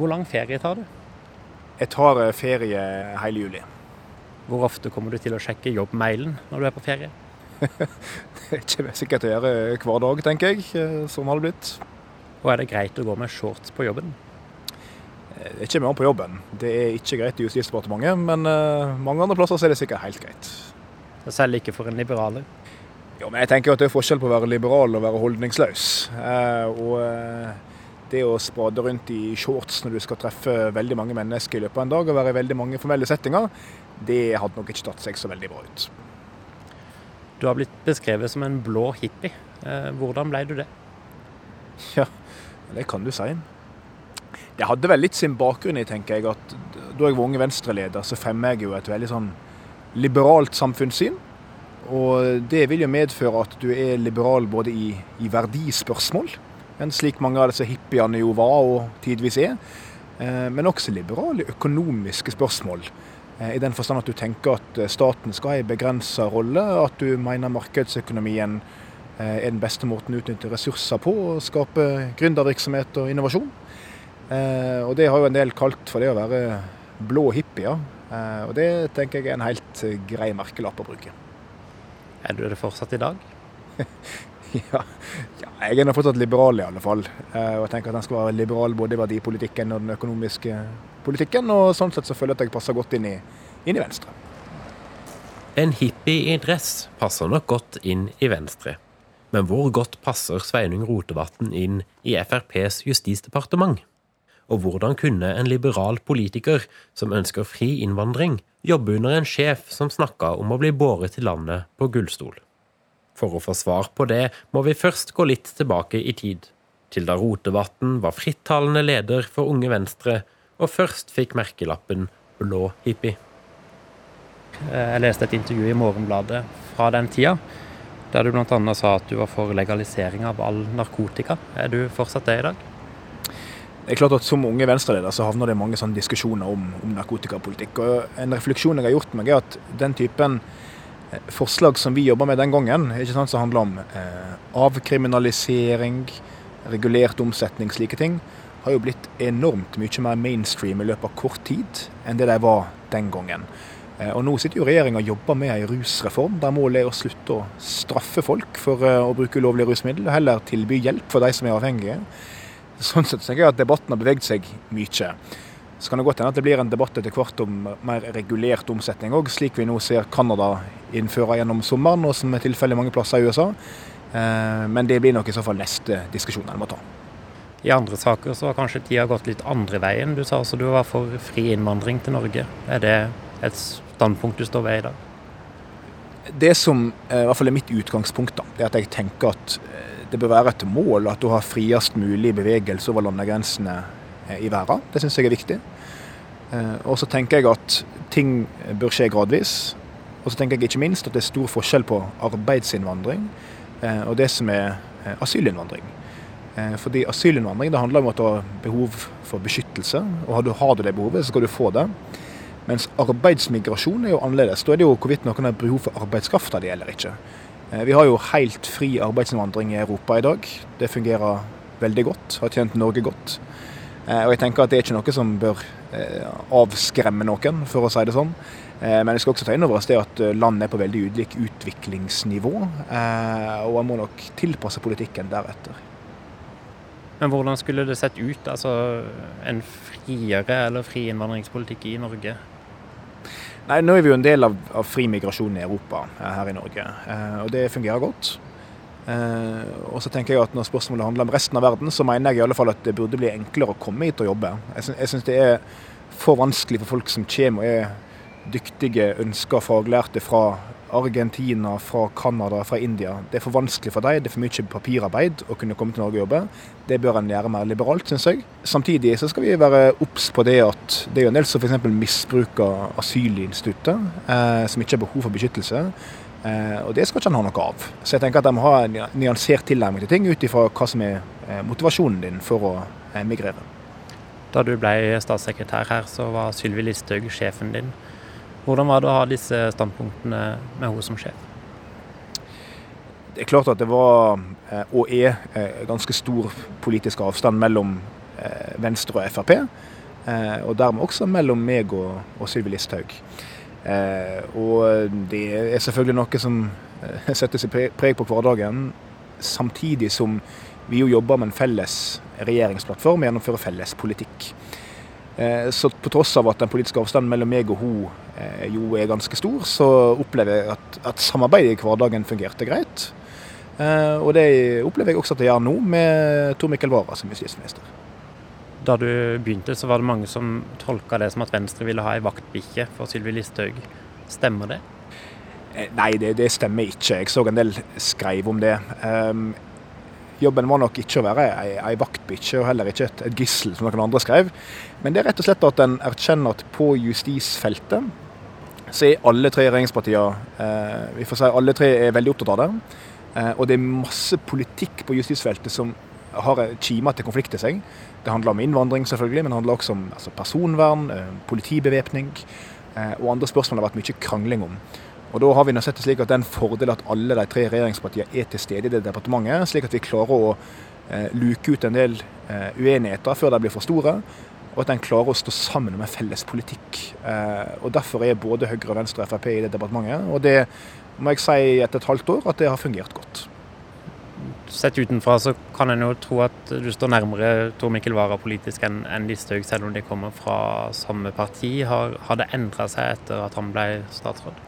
Hvor lang ferie tar du? Jeg tar eh, ferie hele juli. Hvor ofte kommer du til å sjekke jobbmailen når du er på ferie? det er ikke sikkert å gjøre hver dag, tenker jeg. Eh, sånn har det blitt. Og er det greit å gå med shorts på jobben? Det er ikke med an på jobben. Det er ikke greit i Justisdepartementet, men mange andre plasser er det sikkert helt greit. Selv ikke for en liberaler? Jo, men jeg tenker at det er forskjell på å være liberal og være holdningsløs. og det å spade rundt i shorts når du skal treffe veldig mange mennesker i løpet av en dag og være i veldig mange formelle settinger, det hadde nok ikke tatt seg så veldig bra ut. Du har blitt beskrevet som en blå hippie. Eh, hvordan ble du det? Ja, det kan du si. Det hadde vel litt sin bakgrunn i, tenker jeg, at da jeg var unge Venstre-leder, så fremmer jeg jo et veldig sånn liberalt samfunnssyn. Og det vil jo medføre at du er liberal både i, i verdispørsmål, enn slik mange av disse hippiene jo var og tidvis er. Eh, men også liberale økonomiske spørsmål. Eh, I den forstand at du tenker at eh, staten skal ha en begrensa rolle, at du mener markedsøkonomien er den beste måten å utnytte ressurser på og skape gründervirksomhet og innovasjon. Og det har jo en del kalt for det å være blå hippier. Og det tenker jeg er en helt grei merkelapp å bruke. Er du det fortsatt i dag? Ja, jeg er fortsatt liberal i alle fall. Eh, og jeg tenker at den skal være liberal både i verdipolitikken og den økonomiske politikken. Og sånn sett så føler jeg at jeg passer godt inn i, inn i Venstre. En hippie i dress passer nok godt inn i Venstre. Men hvor godt passer Sveinung Rotevatn inn i FrPs justisdepartement? Og hvordan kunne en liberal politiker som ønsker fri innvandring, jobbe under en sjef som snakka om å bli båret til landet på gullstol? For å få svar på det må vi først gå litt tilbake i tid, til da Rotevatn var frittalende leder for Unge Venstre og først fikk merkelappen blå hippie. Jeg leste et intervju i Morgenbladet fra den tida, der du bl.a. sa at du var for legalisering av all narkotika. Er du fortsatt det i dag? Det er klart at Som unge venstreleder så havner det mange sånne diskusjoner om, om narkotikapolitikk. og En refleksjon jeg har gjort meg, er at den typen forslag som vi jobba med den gangen, ikke sant, som handler om eh, avkriminalisering, regulert omsetning, slike ting, har jo blitt enormt mye mer mainstream i løpet av kort tid enn det de var den gangen. Eh, og Nå sitter jo regjeringa og jobber med en rusreform, der målet er å slutte å straffe folk for eh, å bruke ulovlige rusmidler, og heller tilby hjelp for de som er avhengige. Sånn sett tenker jeg at debatten har beveget seg mye. Så kan det godt hende at det blir en debatt etter hvert om mer regulert omsetning òg, slik vi nå ser Canada innføre gjennom sommeren, og som er tilfellet mange plasser i USA. Eh, men det blir nok i så fall neste diskusjon en må ta. I andre saker så har kanskje tida gått litt andre veien. Du sa altså du var for fri innvandring til Norge. Er det et standpunkt du står ved i dag? Det som eh, i hvert fall er mitt utgangspunkt, da, det er at jeg tenker at eh, det bør være et mål at du har friest mulig bevegelse over landegrensene i verden. Det syns jeg er viktig. Eh, og så tenker jeg at ting bør skje gradvis. Og så tenker jeg ikke minst at det er stor forskjell på arbeidsinnvandring eh, og det som er eh, asylinnvandring. Fordi asylinnvandring det handler om at du har behov for beskyttelse, og har du det behovet, så skal du få det. Mens arbeidsmigrasjon er jo annerledes. Da er det jo hvorvidt noen har behov for arbeidskraft di eller ikke. Vi har jo helt fri arbeidsinnvandring i Europa i dag. Det fungerer veldig godt, har tjent Norge godt. Eh, og jeg tenker at det er ikke noe som bør eh, avskremme noen, for å si det sånn. Eh, men vi skal også ta inn over oss det at landet er på veldig ulik utviklingsnivå. Og en må nok tilpasse politikken deretter. Men hvordan skulle det sett ut, altså en friere eller fri innvandringspolitikk i Norge? Nei, Nå er vi jo en del av, av fri migrasjon i Europa her i Norge, og det fungerer godt. Eh, og så tenker jeg at Når spørsmålet handler om resten av verden, så mener jeg i alle fall at det burde bli enklere å komme hit og jobbe. Jeg syns det er for vanskelig for folk som kommer og er dyktige, ønska faglærte fra Argentina, fra Canada, fra India. Det er for vanskelig for dem, det er for mye papirarbeid å kunne komme til Norge og jobbe. Det bør en gjøre mer liberalt, syns jeg. Samtidig så skal vi være obs på det at det er jo en del som f.eks. misbruker asylinstituttet, eh, som ikke har behov for beskyttelse. Eh, og det skal ikke han ha noe av. Så jeg tenker at de må ha en nyansert tilnærming til ting ut ifra hva som er eh, motivasjonen din for å migrere. Da du ble statssekretær her, så var Sylvi Listhaug sjefen din. Hvordan var det å ha disse standpunktene med henne som sjef? Det er klart at det var, eh, og er, ganske stor politisk avstand mellom Venstre og Frp. Og dermed også mellom meg og Sylvi Listhaug. Og det er selvfølgelig noe som setter seg preg på hverdagen, samtidig som vi jo jobber med en felles regjeringsplattform og gjennomfører felles politikk. Så på tross av at den politiske avstanden mellom meg og hun jo er ganske stor, så opplever jeg at, at samarbeidet i hverdagen fungerte greit. Eh, og det opplever jeg også at jeg gjør nå, med Tor Mikkel Wara som justisminister. Da du begynte, så var det mange som tolka det som at Venstre ville ha ei vaktbikkje for Sylvi Listhaug. Stemmer det? Eh, nei, det, det, stemmer ikke. Jeg så en del skrev om det. Um, jobben var nok ikke å være ei, ei vaktbikkje, og heller ikke et, et, gissel, som noen andre skrev. Men det er rett og slett at en erkjenner at på justisfeltet så er alle tre regjeringspartiene eh, vi får si alle tre er veldig opptatt av det. Eh, og det er masse politikk på justisfeltet som har kimer til konflikt i seg. Det handler om innvandring, selvfølgelig, men det handler også om altså, personvern, eh, politibevæpning eh, og andre spørsmål det har vært mye krangling om. Og Da har vi sett det slik at det er en fordel at alle de tre regjeringspartiene er til stede i det departementet, slik at vi klarer å luke ut en del uenigheter før de blir for store, og at en klarer å stå sammen om en felles politikk. Og Derfor er både Høyre, Venstre og Frp i det departementet. og det må jeg si etter et halvt år at det har fungert godt. Sett utenfra så kan en jo tro at du står nærmere Tor Mikkel Wara politisk enn en Listhaug, selv om de kommer fra samme parti. Har, har det endra seg etter at han ble statsråd?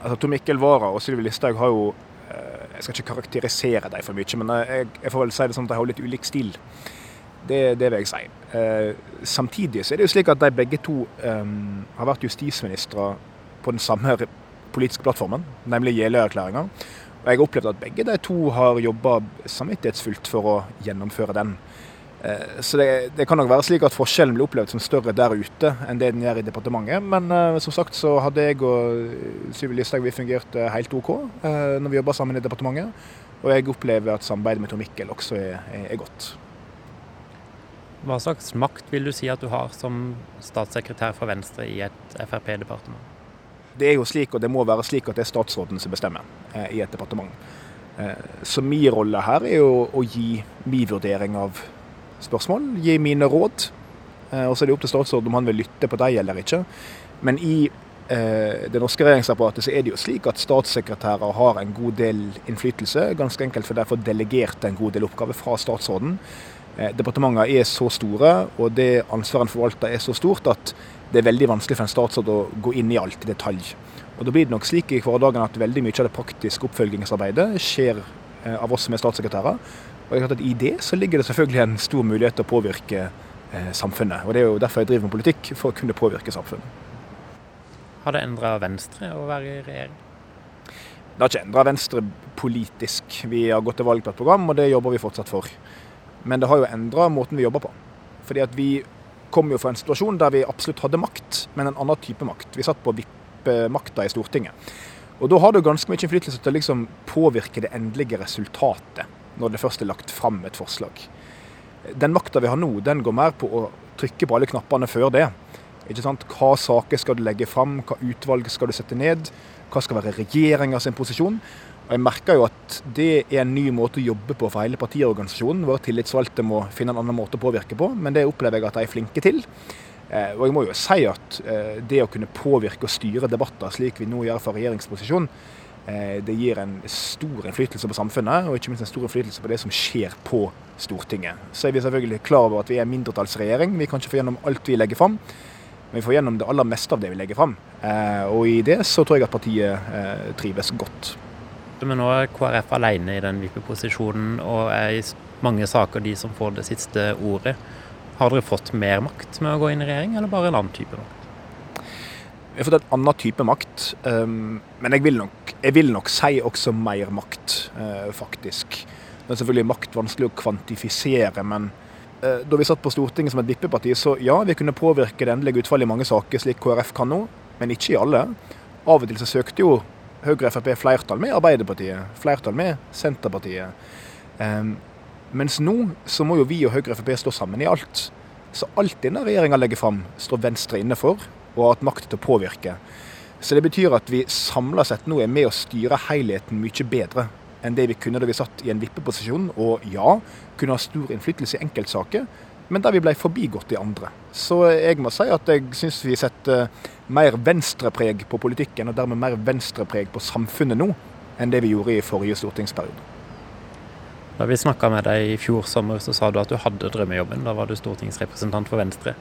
Altså, Tor Mikkel Wara og Sylvi Listhaug har jo eh, Jeg skal ikke karakterisere dem for mye, men jeg, jeg, får vel si det sånn at de har litt ulik stil. Det, det, vil jeg si. Eh, samtidig så er det jo slik at de begge to eh, har vært justisministre på den samme politiske plattformen, nemlig Jeløya-erklæringa. Og jeg har opplevd at begge de to har jobba samvittighetsfullt for å gjennomføre den. Eh, så det, det, kan nok være slik at forskjellen blir opplevd som større der ute enn det den gjør i departementet. Men uh, som sagt så hadde jeg og Syvi Listhaug fungert helt OK når vi jobba sammen i departementet. Og jeg opplever at samarbeidet med Tor Mikkel også er, er, er, godt. Hva slags makt vil du si at du har som statssekretær for Venstre i et Frp-departement? Det er jo slik, og det må være slik at det er statsråden som bestemmer eh, i et departement. Eh, så min rolle her er jo å gi min vurdering av spørsmål, gi mine råd. Eh, og så er det opp til statsråden om han vil lytte på dem eller ikke. Men i det norske regjeringsapparatet så er det jo slik at statssekretærer har en god del innflytelse. Ganske enkelt for derfor delegerte en god del oppgaver fra statsråden. Departementene er så store, og det ansvaret en forvalter er så stort at det er veldig vanskelig for en statsråd å gå inn i alt i detalj. Og Da blir det nok slik i hverdagen at veldig mye av det praktiske oppfølgingsarbeidet skjer eh, av oss som er statssekretærer. Og at I det så ligger det selvfølgelig en stor mulighet til å påvirke eh, samfunnet. Og Det er jo derfor jeg driver med politikk, for å kunne påvirke samfunnet. Har det endra Venstre å være i regjering? Det har ikke endra Venstre politisk. Vi har gått til valg på et program, og det jobber vi fortsatt for. Men det har jo endra måten vi jobber på. Fordi at vi kom jo fra en situasjon der vi absolutt hadde makt, men en annen type makt. Vi satt på vippemakta i Stortinget. Og da har du ganske mye innflytelse til å liksom påvirke det endelige resultatet, når det først er lagt fram et forslag. Den makta vi har nå, den går mer på å trykke på alle knappene før det. Ikke sant? Hva saker skal du legge fram, hva utvalg skal du sette ned, hva skal være regjeringa sin posisjon. Og Jeg merker jo at det er en ny måte å jobbe på for hele partiorganisasjonen. Våre tillitsvalgte må finne en annen måte å påvirke på, men det opplever jeg at de er flinke til. Eh, og jeg må jo si at eh, det å kunne påvirke og styre debatter slik vi nå gjør fra regjeringsposisjon, eh, det gir en stor innflytelse på samfunnet, og ikke minst en stor innflytelse på det som skjer på Stortinget. Så er vi selvfølgelig klar over at vi er en mindretallsregjering. Vi kan ikke få gjennom alt vi legger fram. Men vi får gjennom det aller meste av det vi legger fram. Og i det så tror jeg at partiet trives godt men nå er KrF alene i den vippeposisjonen og er i mange saker de som får det siste ordet. Har dere fått mer makt med å gå inn i regjering, eller bare en annen type makt? Vi har fått en annen type makt, um, men jeg vil, nok, jeg vil, nok, si også mer makt, uh, faktisk. Det er selvfølgelig makt vanskelig å kvantifisere, men uh, da vi satt på Stortinget som et vippeparti, så ja, vi kunne påvirke det endelige utfallet i mange saker, slik KrF kan nå, men ikke i alle. Av og til så søkte jo Høyre og Frp flertall med Arbeiderpartiet, flertall med Senterpartiet. Um, mens nå så må jo vi og Høyre og Frp stå sammen i alt. Så alt denne regjeringa legger fram, står Venstre inne for og har hatt makt til å påvirke. Så det betyr at vi samla sett nå er med å styre helheten mye bedre enn det vi kunne da vi satt i en vippeposisjon, og ja, kunne ha stor innflytelse i enkeltsaker, men der vi ble forbigått de andre. Så jeg må si at jeg syns vi setter mer venstrepreg på politikken, og dermed mer venstrepreg på samfunnet nå, enn det vi gjorde i forrige stortingsperiode. Da vi snakka med deg i fjor sommer, så sa du at du hadde drømmejobben. Da var du stortingsrepresentant for Venstre.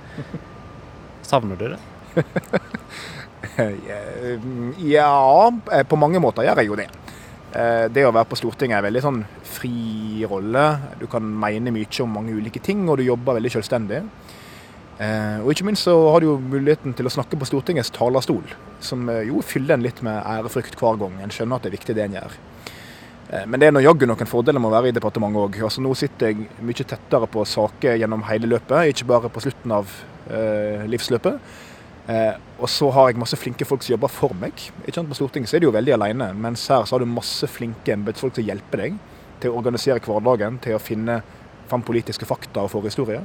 Savner du det? ja, på mange måter gjør jeg jo det. Eh, det å være på Stortinget er en veldig sånn fri rolle. Du kan mene mye om mange ulike ting, og du jobber veldig selvstendig. Eh, og ikke minst så har du jo muligheten til å snakke på Stortingets talerstol, som eh, jo fyller en litt med ærefrykt hver gang. En skjønner at det er viktig det en gjør. Men det er jaggu noen fordeler med å være i departementet òg. Altså, nå sitter jeg mye tettere på saker gjennom hele løpet, ikke bare på slutten av livsløpet. Eh, og så har jeg masse flinke folk som jobber for meg. Ikke sant? På Stortinget så er de jo veldig alene, mens her så har du masse flinke embetsfolk som hjelper deg til å organisere hverdagen, til å finne fram politiske fakta og forhistorie.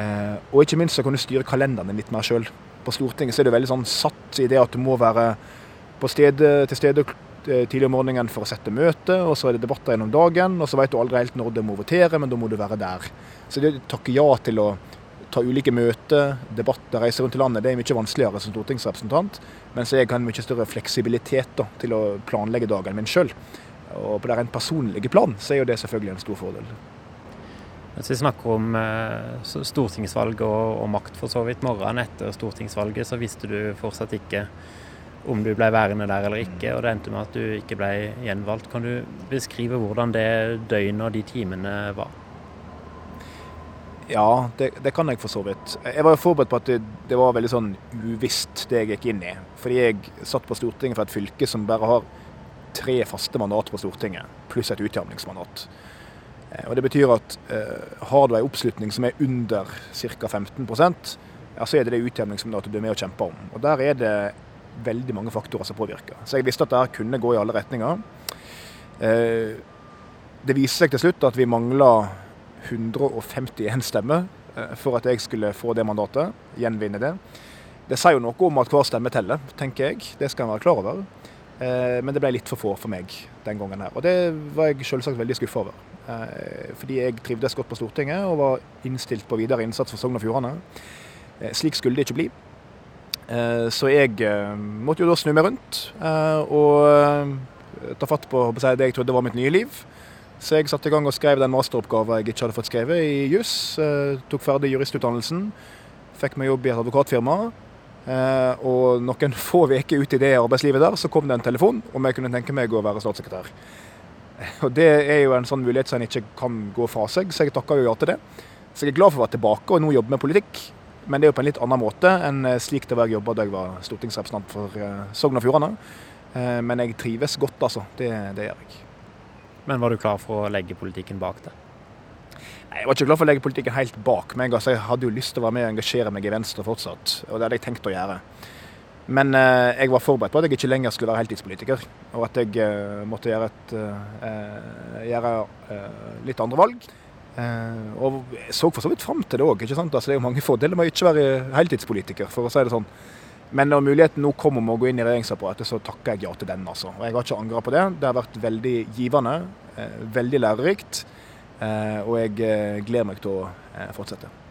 Eh, og ikke minst så kan du styre kalenderen din litt mer sjøl. På Stortinget så er du veldig sånn satt i det at du må være stedet, til stede eh, tidlig om morgenen for å sette møte, og så er det debatter gjennom dagen, og så vet du aldri helt når du må votere, men da må du være der. Så det å takke ja til å ta ulike møter, debatter, reise rundt i landet. Det er mye vanskeligere som stortingsrepresentant. Mens jeg har mye større fleksibilitet da, til å planlegge dagen min sjøl. Og på det rent personlige plan så er jo det selvfølgelig en stor fordel. Hvis vi snakker om eh, stortingsvalg og, makt for så vidt morgenen etter stortingsvalget, så visste du fortsatt ikke om du ble værende der eller ikke, og det endte med at du ikke ble gjenvalgt. Kan du beskrive hvordan det døgnet og de timene var? Ja, det, det, kan jeg for så vidt. Jeg var jo forberedt på at det, det, var veldig sånn uvisst det jeg gikk inn i. Fordi jeg satt på Stortinget for et fylke som bare har tre faste mandat på Stortinget, pluss et utjevningsmandat. Eh, og Det betyr at eh, har du en oppslutning som er under ca. 15 ja, så er det det utjevningsmandatet du er med og kjemper om. Og Der er det veldig mange faktorer som påvirker. Så jeg visste at dette kunne gå i alle retninger. Eh, det viser seg til slutt at vi mangler 151 stemmer eh, for at jeg skulle få det mandatet, gjenvinne det. Det sier jo noe om at hver stemme teller, tenker jeg. Det skal en være klar over. Eh, men det ble litt for få for meg den gangen her. Og det var jeg selvsagt veldig skuffa over. Eh, fordi jeg trivdes godt på Stortinget og var innstilt på videre innsats for Sogn og Fjordane. Slik skulle det ikke bli. Så jeg måtte jo da snu meg rundt og ta fatt på det jeg trodde var mitt nye liv. Så jeg satte i gang og skrev den masteroppgaven jeg ikke hadde fått skrevet i juss. Eh, tok ferdig juristutdannelsen. Fikk meg jobb i et advokatfirma. Eh, og noen få uker ut i det arbeidslivet der, så kom det en telefon om jeg kunne tenke meg å være statssekretær. Og Det er jo en sånn mulighet som en ikke kan gå fra seg, så jeg takka jo ja til det. Så jeg er glad for å være tilbake og nå jobbe med politikk. Men det er jo på en litt annen måte enn eh, slik det var jeg jobba da jeg var stortingsrepresentant for Sogn og Fjordane. Men jeg trives godt, altså. Det, det gjør jeg. Men var du klar for å legge politikken bak? Nei, Jeg var ikke klar for å legge politikken helt bak meg. Altså, jeg hadde jo lyst til å være med og engasjere meg i Venstre fortsatt, og det hadde jeg tenkt å gjøre. Men eh, jeg var forberedt på at jeg ikke lenger skulle være heltidspolitiker, og at jeg eh, måtte gjøre, et, eh, gjøre eh, litt andre valg. Eh, og jeg så for så vidt fram til det òg. Altså, det er jo mange fordeler med å ikke være heltidspolitiker, for å si det sånn. Men når muligheten nå kom om å gå inn i regjeringsapparatet, så takker jeg ja til den. altså. Og Jeg har ikke angra på det. Det har vært veldig givende, eh, veldig lærerikt. Eh, og jeg eh, gleder meg til å fortsette.